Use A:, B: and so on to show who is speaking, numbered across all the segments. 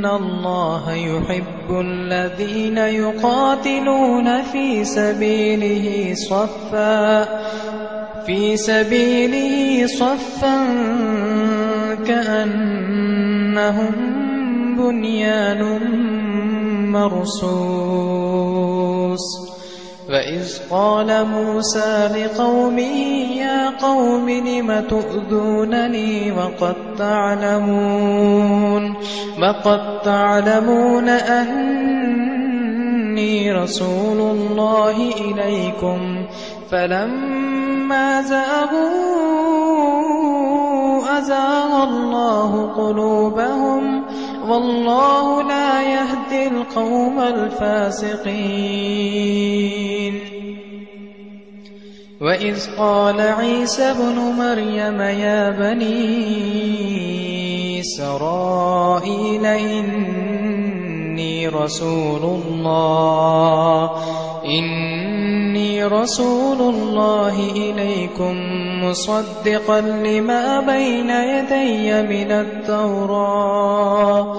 A: إن الله يحب الذين يقاتلون في سبيله صفا في سبيله صفا كأنهم بنيان مرصوص فإذ قَالَ مُوسَى لِقَوْمِهِ يَا قَوْمِ لِمَ تُؤْذُونَنِي وَقَدْ تَعْلَمُونَ وَقَدْ تَعْلَمُونَ أَنِّي رَسُولُ اللَّهِ إِلَيْكُمْ فَلَمَّا زَاغُوا أَزَاغَ اللَّهُ قُلُوبَهُمْ وَاللَّهُ لَا يَهْدِي الْقَوْمَ الْفَاسِقِينَ وإذ قال عيسى بن مريم يا بني إسرائيل إني رسول الله إني رسول الله إليكم مصدقا لما بين يدي من التوراة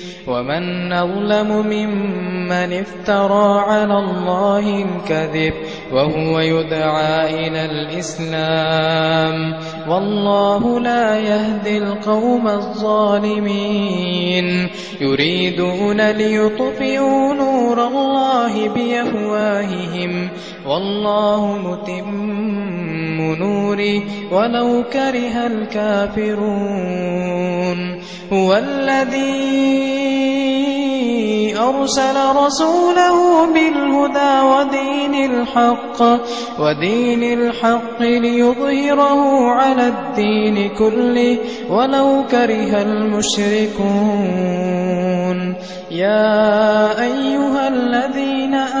A: ومن نظلم ممن افترى على الله الكذب وهو يدعى إلى الإسلام والله لا يهدي القوم الظالمين يريدون ليطفئوا نور الله بأفواههم والله متم نوري ولو كره الكافرون هو الذي أرسل رسوله بالهدى ودين الحق ودين الحق ليظهره على الدين كله ولو كره المشركون يا أيها الذين آمنوا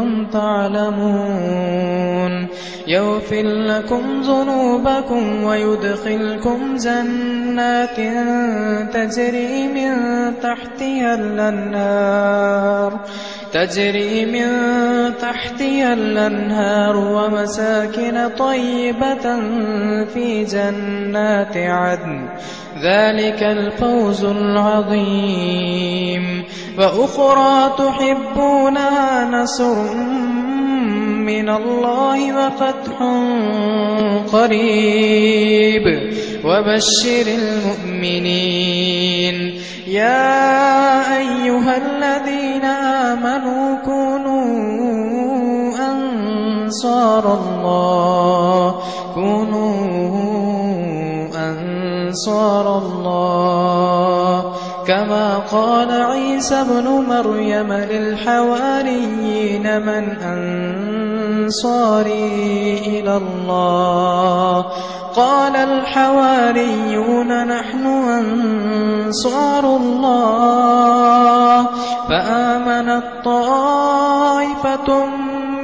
A: كنتم تعلمون يغفر لكم ذنوبكم ويدخلكم جنات تجري من تحتها الأنهار تجري من تحتها الأنهار ومساكن طيبة في جنات عدن ذلك الفوز العظيم وأخرى تحبونها ونصر من الله وفتح قريب وبشر المؤمنين يا أيها الذين آمنوا كونوا أنصار الله كونوا أنصار الله كما قال عيسى ابن مريم للحواريين من أنصاري إلى الله قال الحواريون نحن أنصار الله فآمنت طائفة